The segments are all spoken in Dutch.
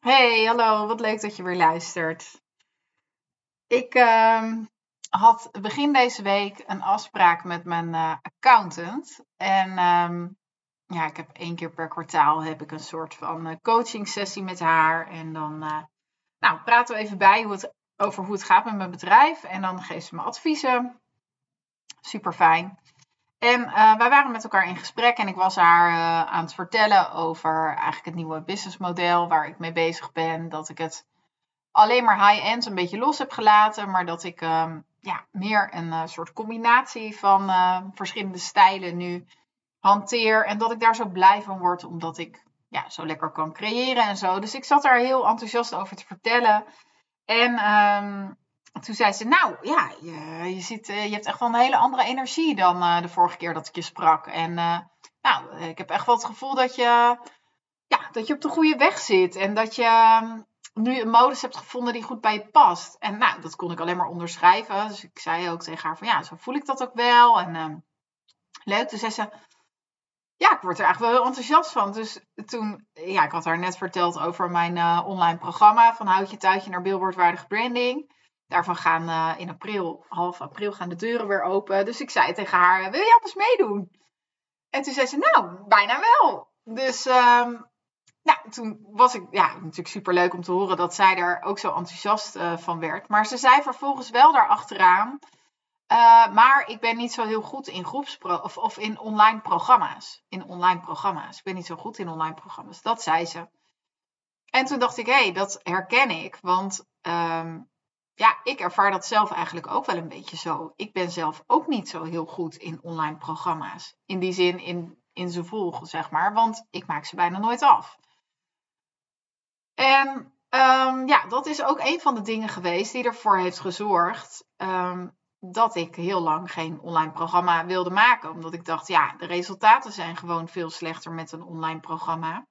Hey, hallo, wat leuk dat je weer luistert. Ik ehm, had begin deze week een afspraak met mijn eh, accountant. En ehm, ja, ik heb één keer per kwartaal heb ik een soort van uh, coaching sessie met haar. En dan uh, nou, praten we even bij hoe het, over hoe het gaat met mijn bedrijf. En dan geeft ze me adviezen. Super fijn. En uh, wij waren met elkaar in gesprek en ik was haar uh, aan het vertellen over eigenlijk het nieuwe businessmodel waar ik mee bezig ben. Dat ik het alleen maar high-end een beetje los heb gelaten, maar dat ik uh, ja, meer een uh, soort combinatie van verschillende stijlen nu hanteer. En dat ik daar zo blij van word, omdat ik ja, zo lekker kan creëren en zo. Dus ik zat daar heel enthousiast over te vertellen. En ehm, toen zei ze, nou ja, je, ziet, eh, je hebt echt wel een hele andere energie dan uh, de vorige keer dat ik je sprak. En uh, nou, ik heb echt wel het gevoel dat je, ja, dat je op de goede weg zit. En dat je um, nu een modus hebt gevonden die goed bij je past. En nou, dat kon ik alleen maar onderschrijven. Dus ik zei ook tegen haar van, ja, zo voel ik dat ook wel. En uh, leuk. Toen zei ze, ja, ik word er eigenlijk wel heel enthousiast van. Dus toen, ja, ik had haar net verteld over mijn online programma van houd je tuitje naar billboardwaardige branding. Daarvan gaan uh, in april, half april, gaan de deuren weer open. Dus ik zei tegen haar, wil je anders meedoen? En toen zei ze, nou, bijna wel. Dus um, nou, toen was ik, ja, natuurlijk super leuk om te horen dat zij er ook zo enthousiast uh, van werd. Maar ze zei vervolgens wel daarachteraan, uh, maar ik ben niet zo heel goed in groepspro of, of in online programma's. In online programma's. Ik ben niet zo goed in online programma's. Dat zei ze. En toen dacht ik, hé, hey, dat herken ik. Want um, ja, ik ervaar dat zelf eigenlijk ook wel een beetje zo. Ik ben zelf ook niet zo heel goed in online programma's. In die zin, in, in ze volgen, zeg maar. Want ik maak ze bijna nooit af. En um, ja, dat is ook een van de dingen geweest die ervoor heeft gezorgd um, dat ik heel lang geen online programma wilde maken. Omdat ik dacht, ja, de resultaten zijn gewoon veel slechter met een online programma.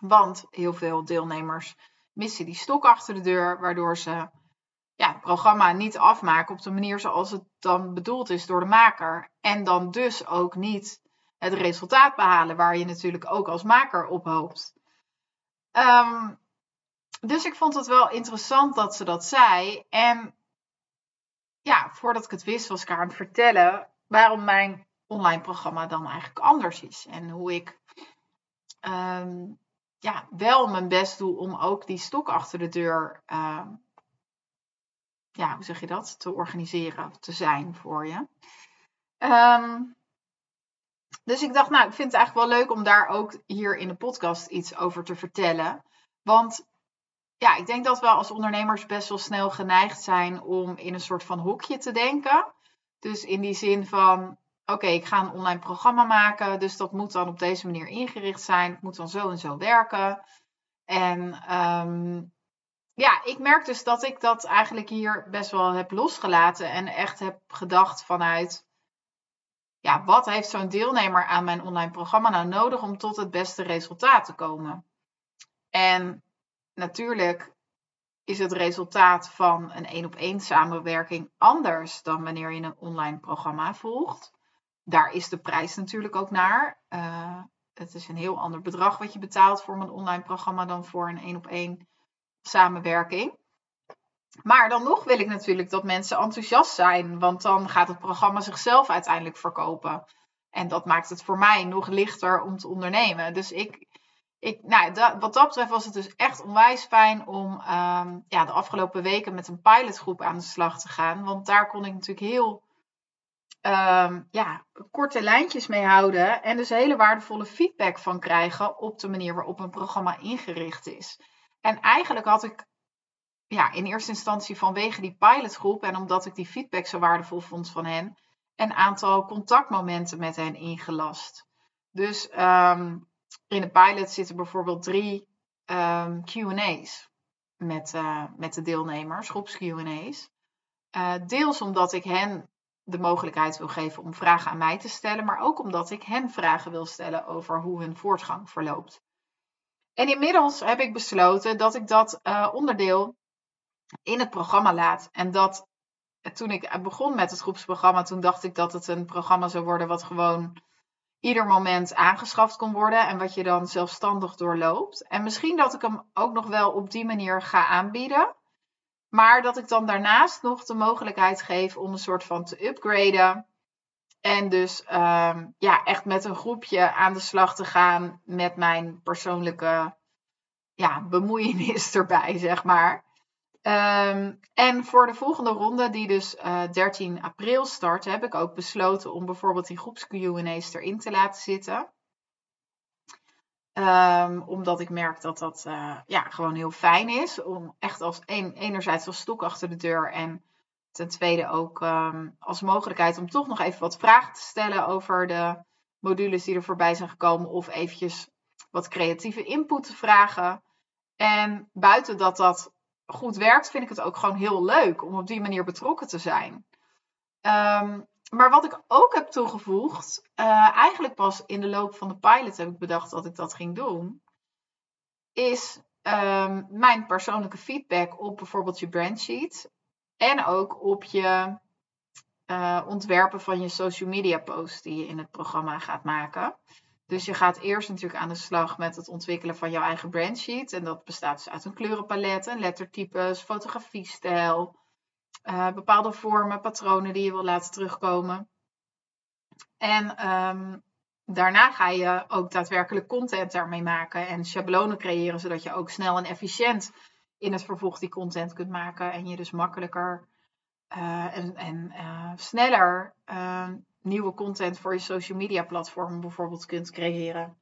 Want heel veel deelnemers missen die stok achter de deur, waardoor ze ja, het programma niet afmaken op de manier zoals het dan bedoeld is door de maker. En dan dus ook niet het resultaat behalen waar je natuurlijk ook als maker op hoopt. Um, dus ik vond het wel interessant dat ze dat zei. En ja, voordat ik het wist, was ik aan het vertellen waarom mijn online programma dan eigenlijk anders is. En hoe ik um, ja, wel mijn best doe om ook die stok achter de deur uh, ja, hoe zeg je dat? Te organiseren, te zijn voor je. Um, dus ik dacht, nou, ik vind het eigenlijk wel leuk om daar ook hier in de podcast iets over te vertellen. Want ja, ik denk dat we als ondernemers best wel snel geneigd zijn om in een soort van hokje te denken. Dus in die zin van, oké, ik ga een online programma maken, dus dat moet dan op deze manier ingericht zijn. Het moet dan zo en zo werken. En um, ja, ik merk dus dat ik dat eigenlijk hier best wel heb losgelaten en echt heb gedacht vanuit, ja, wat heeft zo'n deelnemer aan mijn online programma nou nodig om tot het beste resultaat te komen? En natuurlijk is het resultaat van een één op één samenwerking anders dan wanneer je een online programma volgt. Daar is de prijs natuurlijk ook naar. Uh, het is een heel ander bedrag wat je betaalt voor een online programma dan voor een één op één samenwerking. Maar dan nog wil ik natuurlijk dat mensen enthousiast zijn, want dan gaat het programma zichzelf uiteindelijk verkopen. En dat maakt het voor mij nog lichter om te ondernemen. Dus ik, ik nou, wat dat betreft was het dus echt onwijs fijn om um, ja, de afgelopen weken met een pilotgroep aan de slag te gaan. Want daar kon ik natuurlijk heel um, ja, korte lijntjes mee houden. En dus hele waardevolle feedback van krijgen op de manier waarop een programma ingericht is. En eigenlijk had ik ja, in eerste instantie vanwege die pilotgroep en omdat ik die feedback zo waardevol vond van hen, een aantal contactmomenten met hen ingelast. Dus um, in de pilot zitten bijvoorbeeld drie um, QA's met, uh, met de deelnemers, groeps QA's. Uh, deels omdat ik hen de mogelijkheid wil geven om vragen aan mij te stellen, maar ook omdat ik hen vragen wil stellen over hoe hun voortgang verloopt. En inmiddels heb ik besloten dat ik dat uh, onderdeel in het programma laat. En dat toen ik begon met het groepsprogramma, toen dacht ik dat het een programma zou worden wat gewoon ieder moment aangeschaft kon worden en wat je dan zelfstandig doorloopt. En misschien dat ik hem ook nog wel op die manier ga aanbieden. Maar dat ik dan daarnaast nog de mogelijkheid geef om een soort van te upgraden. En dus um, ja, echt met een groepje aan de slag te gaan met mijn persoonlijke ja, bemoeienis erbij, zeg maar. Um, en voor de volgende ronde, die dus uh, eh, 13 april start, heb ik ook besloten om bijvoorbeeld die groeps Q&A's erin te laten zitten. Um, omdat ik merk dat dat uh, ja, gewoon heel fijn is. Om echt als een, enerzijds als stok achter de deur en ten tweede ook um, als mogelijkheid om toch nog even wat vragen te stellen over de modules die er voorbij zijn gekomen. Of eventjes wat creatieve input te vragen. En buiten dat dat goed werkt, vind ik het ook gewoon heel leuk om op die manier betrokken te zijn. Um, maar wat ik ook heb toegevoegd, uh, eigenlijk pas in de loop van de pilot heb ik bedacht dat ik dat ging doen, is um, mijn persoonlijke feedback op bijvoorbeeld je brandsheet en ook op je uh, ontwerpen van je social media post die je in het programma gaat maken. Dus je gaat eerst natuurlijk aan de slag met het ontwikkelen van jouw eigen brandsheet. En dat bestaat dus uit een kleurenpalet, een lettertypes, fotografiestijl, uh, bepaalde vormen, patronen die je wil laten terugkomen. En um, daarna ga je ook daadwerkelijk content daarmee maken en schablonen creëren, zodat je ook snel en efficiënt in het vervolg die content kunt maken. En je dus makkelijker uh, en, en uh, sneller ehm, nieuwe content voor je social media platform bijvoorbeeld kunt creëren.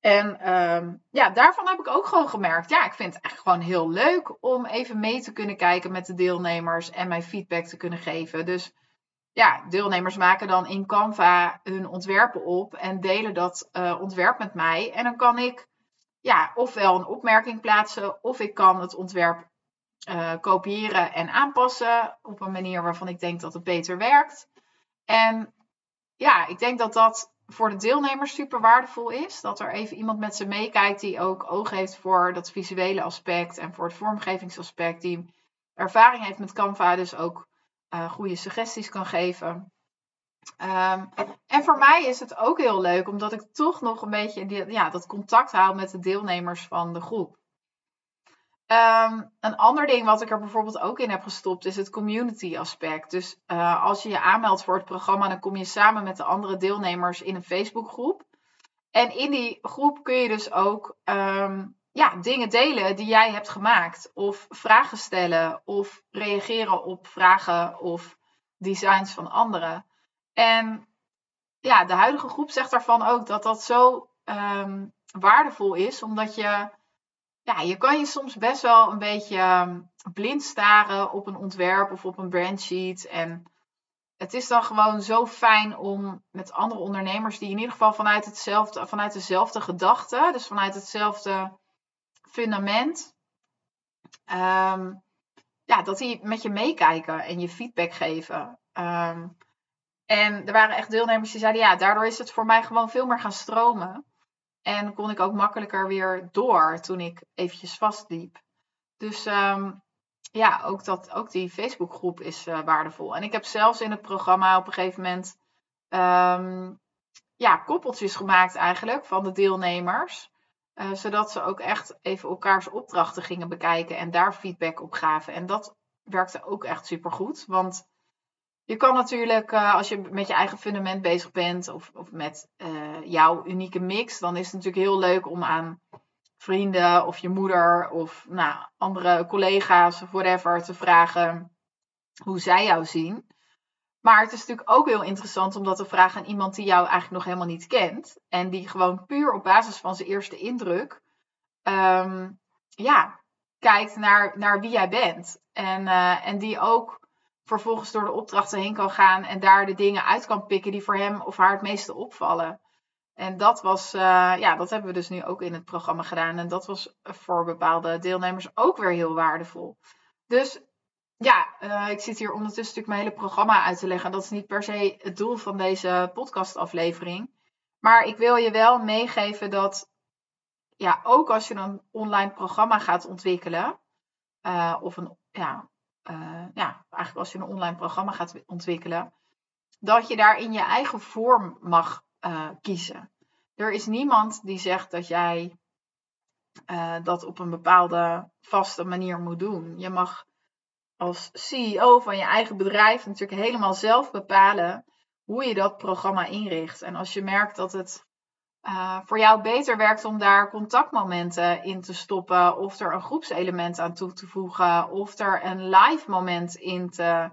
En um, ja, daarvan heb ik ook gewoon gemerkt. Ja, ik vind het echt gewoon heel leuk om even mee te kunnen kijken met de deelnemers en mijn feedback te kunnen geven. Dus ja, deelnemers maken dan in Canva hun ontwerpen op en delen dat uh, ontwerp met mij. En dan kan ik ja, ofwel een opmerking plaatsen, of ik kan het ontwerp uh, kopiëren en aanpassen op een manier waarvan ik denk dat het beter werkt. En ja, ik denk dat dat voor de deelnemers super waardevol is. Dat er even iemand met ze meekijkt die ook oog heeft voor dat visuele aspect en voor het vormgevingsaspect. Die ervaring heeft met Canva, dus ook uh, goede suggesties kan geven. Um, en voor mij is het ook heel leuk, omdat ik toch nog een beetje ja, dat contact hou met de deelnemers van de groep. Um, een ander ding wat ik er bijvoorbeeld ook in heb gestopt is het community aspect. Dus uh, als je je aanmeldt voor het programma, dan kom je samen met de andere deelnemers in een Facebookgroep. En in die groep kun je dus ook um, ja, dingen delen die jij hebt gemaakt. Of vragen stellen of reageren op vragen of designs van anderen. En ja, de huidige groep zegt daarvan ook dat dat zo um, waardevol is, omdat je ja, je kan je soms best wel een beetje ehm, blind staren op een ontwerp of op een brandsheet. En het is dan gewoon zo fijn om met andere ondernemers die in ieder geval vanuit, hetzelfde, vanuit dezelfde gedachte, dus vanuit hetzelfde fundament, um, ja, dat die met je meekijken en je feedback geven. Um, en er waren echt deelnemers die zeiden, ja, daardoor is het voor mij gewoon veel meer gaan stromen. En kon ik ook makkelijker weer door toen ik eventjes vastliep. Dus um, ja, ook, dat, ook die Facebookgroep is uh, waardevol. En ik heb zelfs in het programma op een gegeven moment um, ja, koppeltjes gemaakt eigenlijk van de deelnemers. Uh, zodat ze ook echt even elkaars opdrachten gingen bekijken en daar feedback op gaven. En dat werkte ook echt super goed. Want je kan natuurlijk, uh, als je met je eigen fundament bezig bent of, of met uh, jouw unieke mix, dan is het natuurlijk heel leuk om aan vrienden of je moeder of nou, andere collega's of whatever te vragen hoe zij jou zien. Maar het is natuurlijk ook heel interessant om dat te vragen aan iemand die jou eigenlijk nog helemaal niet kent. En die gewoon puur op basis van zijn eerste indruk, um, ja, kijkt naar, naar wie jij bent. En, uh, en die ook vervolgens door de opdrachten heen kan gaan en daar de dingen uit kan pikken die voor hem of haar het meeste opvallen. En dat was, uh, ja, dat hebben we dus nu ook in het programma gedaan. En dat was voor bepaalde deelnemers ook weer heel waardevol. Dus ja, uh, ik zit hier ondertussen natuurlijk mijn hele programma uit te leggen. Dat is niet per se het doel van deze podcastaflevering. Maar ik wil je wel meegeven dat, ja, ook als je een online programma gaat ontwikkelen, uh, of een, ja, uh, ja, eigenlijk als je een online programma gaat ontwikkelen, dat je daar in je eigen vorm mag eh, kiezen. Er is niemand die zegt dat jij uh, dat op een bepaalde vaste manier moet doen. Je mag als CEO van je eigen bedrijf natuurlijk helemaal zelf bepalen hoe je dat programma inricht. En als je merkt dat het uh, voor jou beter werkt om daar contactmomenten in te stoppen, of er een groepselement aan toe te voegen, of er een live moment in te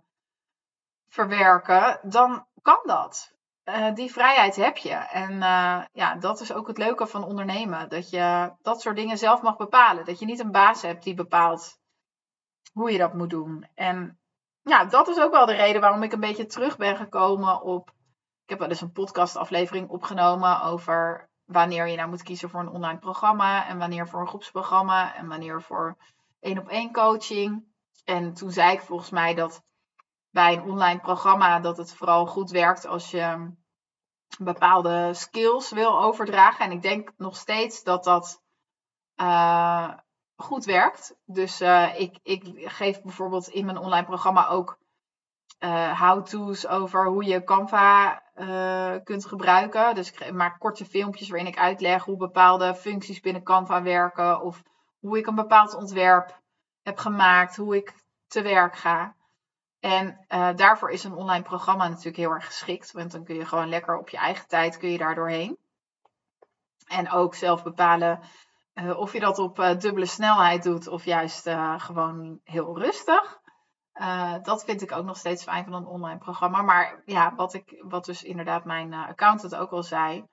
verwerken, dan kan dat. Uh, die vrijheid heb je. En uh, ja, dat is ook het leuke van ondernemen. Dat je dat soort dingen zelf mag bepalen. Dat je niet een baas hebt die bepaalt hoe je dat moet doen. En ja, dat is ook wel de reden waarom ik een beetje terug ben gekomen op. Ik heb wel eens een podcastaflevering opgenomen over wanneer je nou moet kiezen voor een online programma. En wanneer voor een groepsprogramma. En wanneer voor één op één coaching. En toen zei ik volgens mij dat bij een online programma dat het vooral goed werkt als je bepaalde skills wil overdragen. En ik denk nog steeds dat dat uh, goed werkt. Dus uh, ik, ik geef bijvoorbeeld in mijn online programma ook uh, how-to's over hoe je Canva kunt gebruiken. Dus ik maak korte filmpjes waarin ik uitleg hoe bepaalde functies binnen Canva werken. Of hoe ik een bepaald ontwerp heb gemaakt, hoe ik te werk ga. En uh, daarvoor is een online programma natuurlijk heel erg geschikt. Want dan kun je gewoon lekker op je eigen tijd kun je daar doorheen. En ook zelf bepalen uh, of je dat op dubbele snelheid doet of juist gewoon heel rustig. Dat vind ik ook nog steeds fijn van een online programma. Maar ja, wat, ik, wat dus inderdaad mijn accountant ook al zei.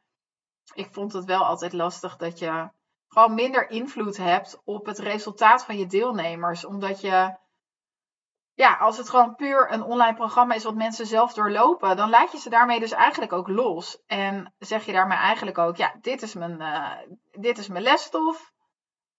Ik vond het wel altijd lastig dat je gewoon minder invloed hebt op het resultaat van je deelnemers. Omdat je ja, als het gewoon puur een online programma is wat mensen zelf doorlopen, dan laat je ze daarmee dus eigenlijk ook los. En zeg je daarmee eigenlijk ook, ja, dit is mijn, uh, dit is mijn lesstof.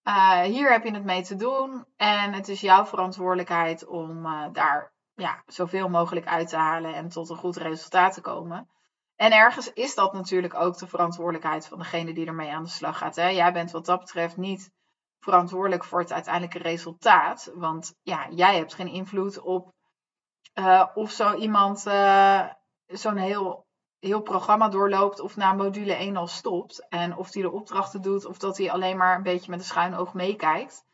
Uh, hier heb je het mee te doen. En het is jouw verantwoordelijkheid om uh, daar ja, zoveel mogelijk uit te halen en tot een goed resultaat te komen. En ergens is dat natuurlijk ook de verantwoordelijkheid van degene die ermee aan de slag gaat. Hè? Jij bent wat dat betreft niet verantwoordelijk voor het uiteindelijke resultaat. Want ja, jij hebt geen invloed op uh, of zo iemand zo'n heel, heel programma doorloopt of na module 1 al stopt. En of die de opdrachten doet of dat hij alleen maar een beetje met een schuin oog meekijkt.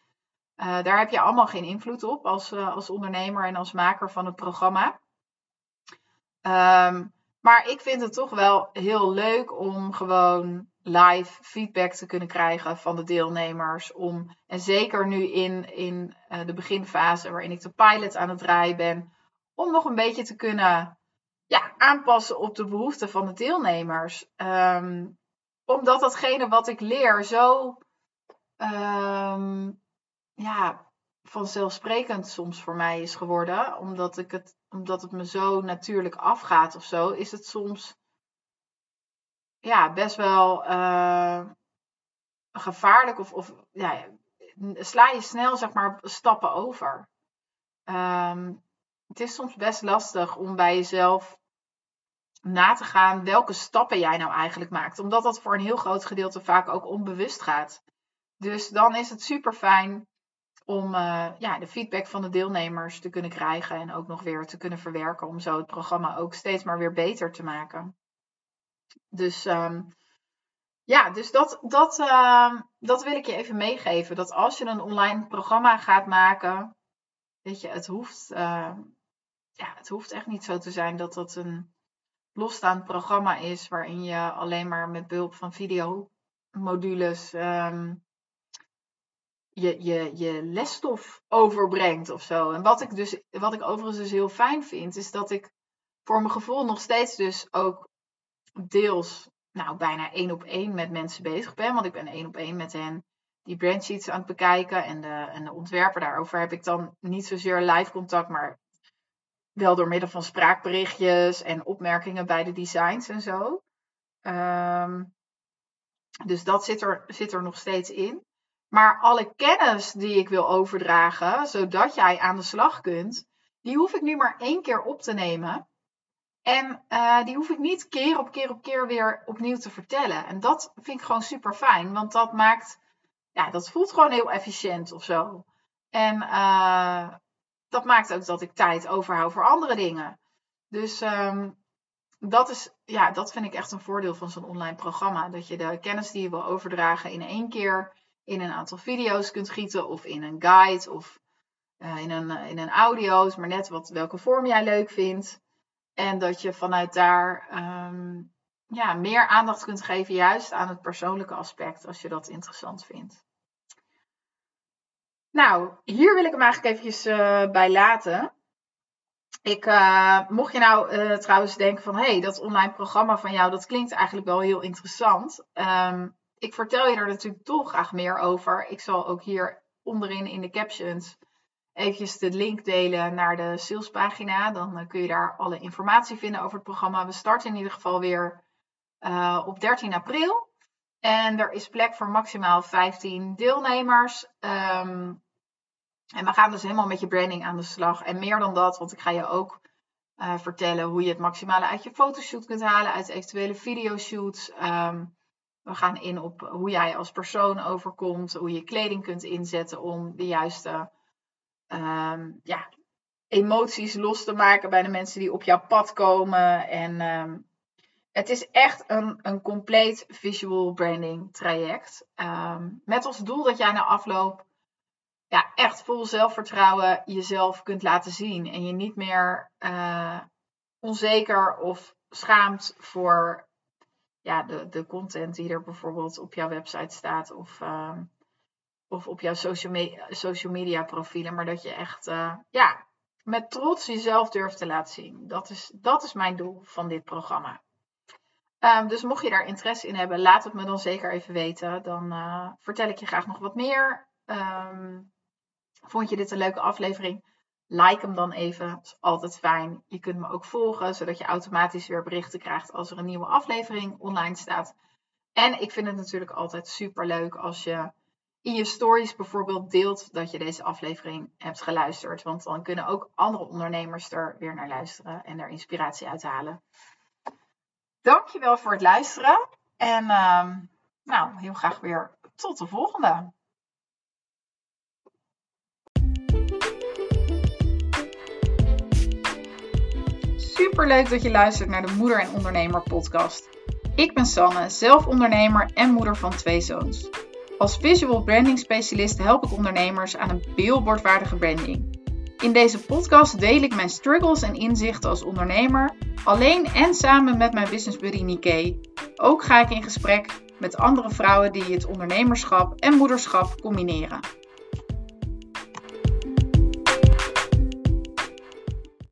Uh, daar heb je allemaal geen invloed op als, als ondernemer en als maker van het programma. Um, maar ik vind het toch wel heel leuk om gewoon live feedback te kunnen krijgen van de deelnemers. Om, en zeker nu in, in uh, de beginfase waarin ik de pilot aan het draaien ben, om nog een beetje te kunnen ja, aanpassen op de behoeften van de deelnemers. Um, omdat datgene wat ik leer zo um, ja, vanzelfsprekend soms voor mij is geworden. Omdat, ik het, omdat het me zo natuurlijk afgaat of zo, is het soms ja, best wel uh, gevaarlijk of, of ja, sla je snel zeg maar stappen over. Um, het is soms best lastig om bij jezelf na te gaan welke stappen jij nou eigenlijk maakt. Omdat dat voor een heel groot gedeelte vaak ook onbewust gaat. Dus dan is het super fijn om uh, ja, de feedback van de deelnemers te kunnen krijgen en ook nog weer te kunnen verwerken om zo het programma ook steeds maar weer beter te maken. Dus um, ja, dus dat, dat, uh, dat wil ik je even meegeven. Dat als je een online programma gaat maken, weet je, het hoeft, uh, ja, het hoeft echt niet zo te zijn dat dat een losstaand programma is waarin je alleen maar met behulp van videomodules um, je, je, je lesstof overbrengt of zo. En wat ik, dus, wat ik overigens dus heel fijn vind, is dat ik voor mijn gevoel nog steeds dus ook deels, nou bijna één op één met mensen bezig ben. Want ik ben één op één met hen die brandsheets aan het bekijken en de, en de ontwerper. Daarover heb ik dan niet zozeer live contact, maar wel door middel van spraakberichtjes en opmerkingen bij de designs en zo. Um, dus dat zit er, zit er nog steeds in. Maar alle kennis die ik wil overdragen, zodat jij aan de slag kunt, die hoef ik nu maar één keer op te nemen. En uh, die hoef ik niet keer op keer op keer weer opnieuw te vertellen. En dat vind ik gewoon super fijn, want dat maakt, ja, dat voelt gewoon heel efficiënt of zo. En uh, dat maakt ook dat ik tijd overhoud voor andere dingen. Dus um, dat, is, ja, dat vind ik echt een voordeel van zo'n online programma. Dat je de kennis die je wil overdragen in één keer in een aantal video's kunt gieten. Of in een guide of uh, in, een, in een audio's. Maar net wat, welke vorm jij leuk vindt. En dat je vanuit daar um, ja, meer aandacht kunt geven juist aan het persoonlijke aspect. Als je dat interessant vindt. Nou, hier wil ik hem eigenlijk eventjes uh, bij laten. Ik, uh, mocht je nou uh, trouwens denken van, hé, hey, dat online programma van jou, dat klinkt eigenlijk wel heel interessant. Um, ik vertel je er natuurlijk toch graag meer over. Ik zal ook hier onderin in de captions eventjes de link delen naar de salespagina. Dan kun je daar alle informatie vinden over het programma. We starten in ieder geval weer op 13 april. En er is plek voor maximaal 15 deelnemers. Um, en we gaan dus helemaal met je branding aan de slag. En meer dan dat, want ik ga je ook uh, vertellen hoe je het maximale uit je fotoshoot kunt halen, uit eventuele videoshoots. Um, we gaan in op hoe jij als persoon overkomt, hoe je kleding kunt inzetten om de juiste um, ja, emoties los te maken bij de mensen die op jouw pad komen. En um, het is echt een, een compleet visual branding traject. met als doel dat jij na afloop ja, echt vol zelfvertrouwen jezelf kunt laten zien. En je niet meer uh, onzeker of schaamt voor ja, de, de content die er bijvoorbeeld op jouw website staat. Of, uh, of op jouw social, me social media profielen. Maar dat je echt uh, ja, met trots jezelf durft te laten zien. Dat is, dat is mijn doel van dit programma. Um, dus mocht je daar interesse in hebben, laat het me dan zeker even weten. Dan vertel ik je graag nog wat meer. Um, Vond je dit een leuke aflevering? Like hem dan even. Dat is altijd fijn. Je kunt me ook volgen, zodat je automatisch weer berichten krijgt als er een nieuwe aflevering online staat. En ik vind het natuurlijk altijd super leuk als je in je stories bijvoorbeeld deelt dat je deze aflevering hebt geluisterd. Want dan kunnen ook andere ondernemers er weer naar luisteren en er inspiratie uit halen. Dankjewel voor het luisteren. En uh, nou, heel graag weer tot de volgende. Super leuk dat je luistert naar de Moeder en Ondernemer podcast. Ik ben Sanne, zelf ondernemer en moeder van twee zoons. Als visual branding specialist help ik ondernemers aan een billboardwaardige branding. In deze podcast deel ik mijn struggles en inzichten als ondernemer, alleen en samen met mijn business buddy Nike. Ook ga ik in gesprek met andere vrouwen die het ondernemerschap en moederschap combineren.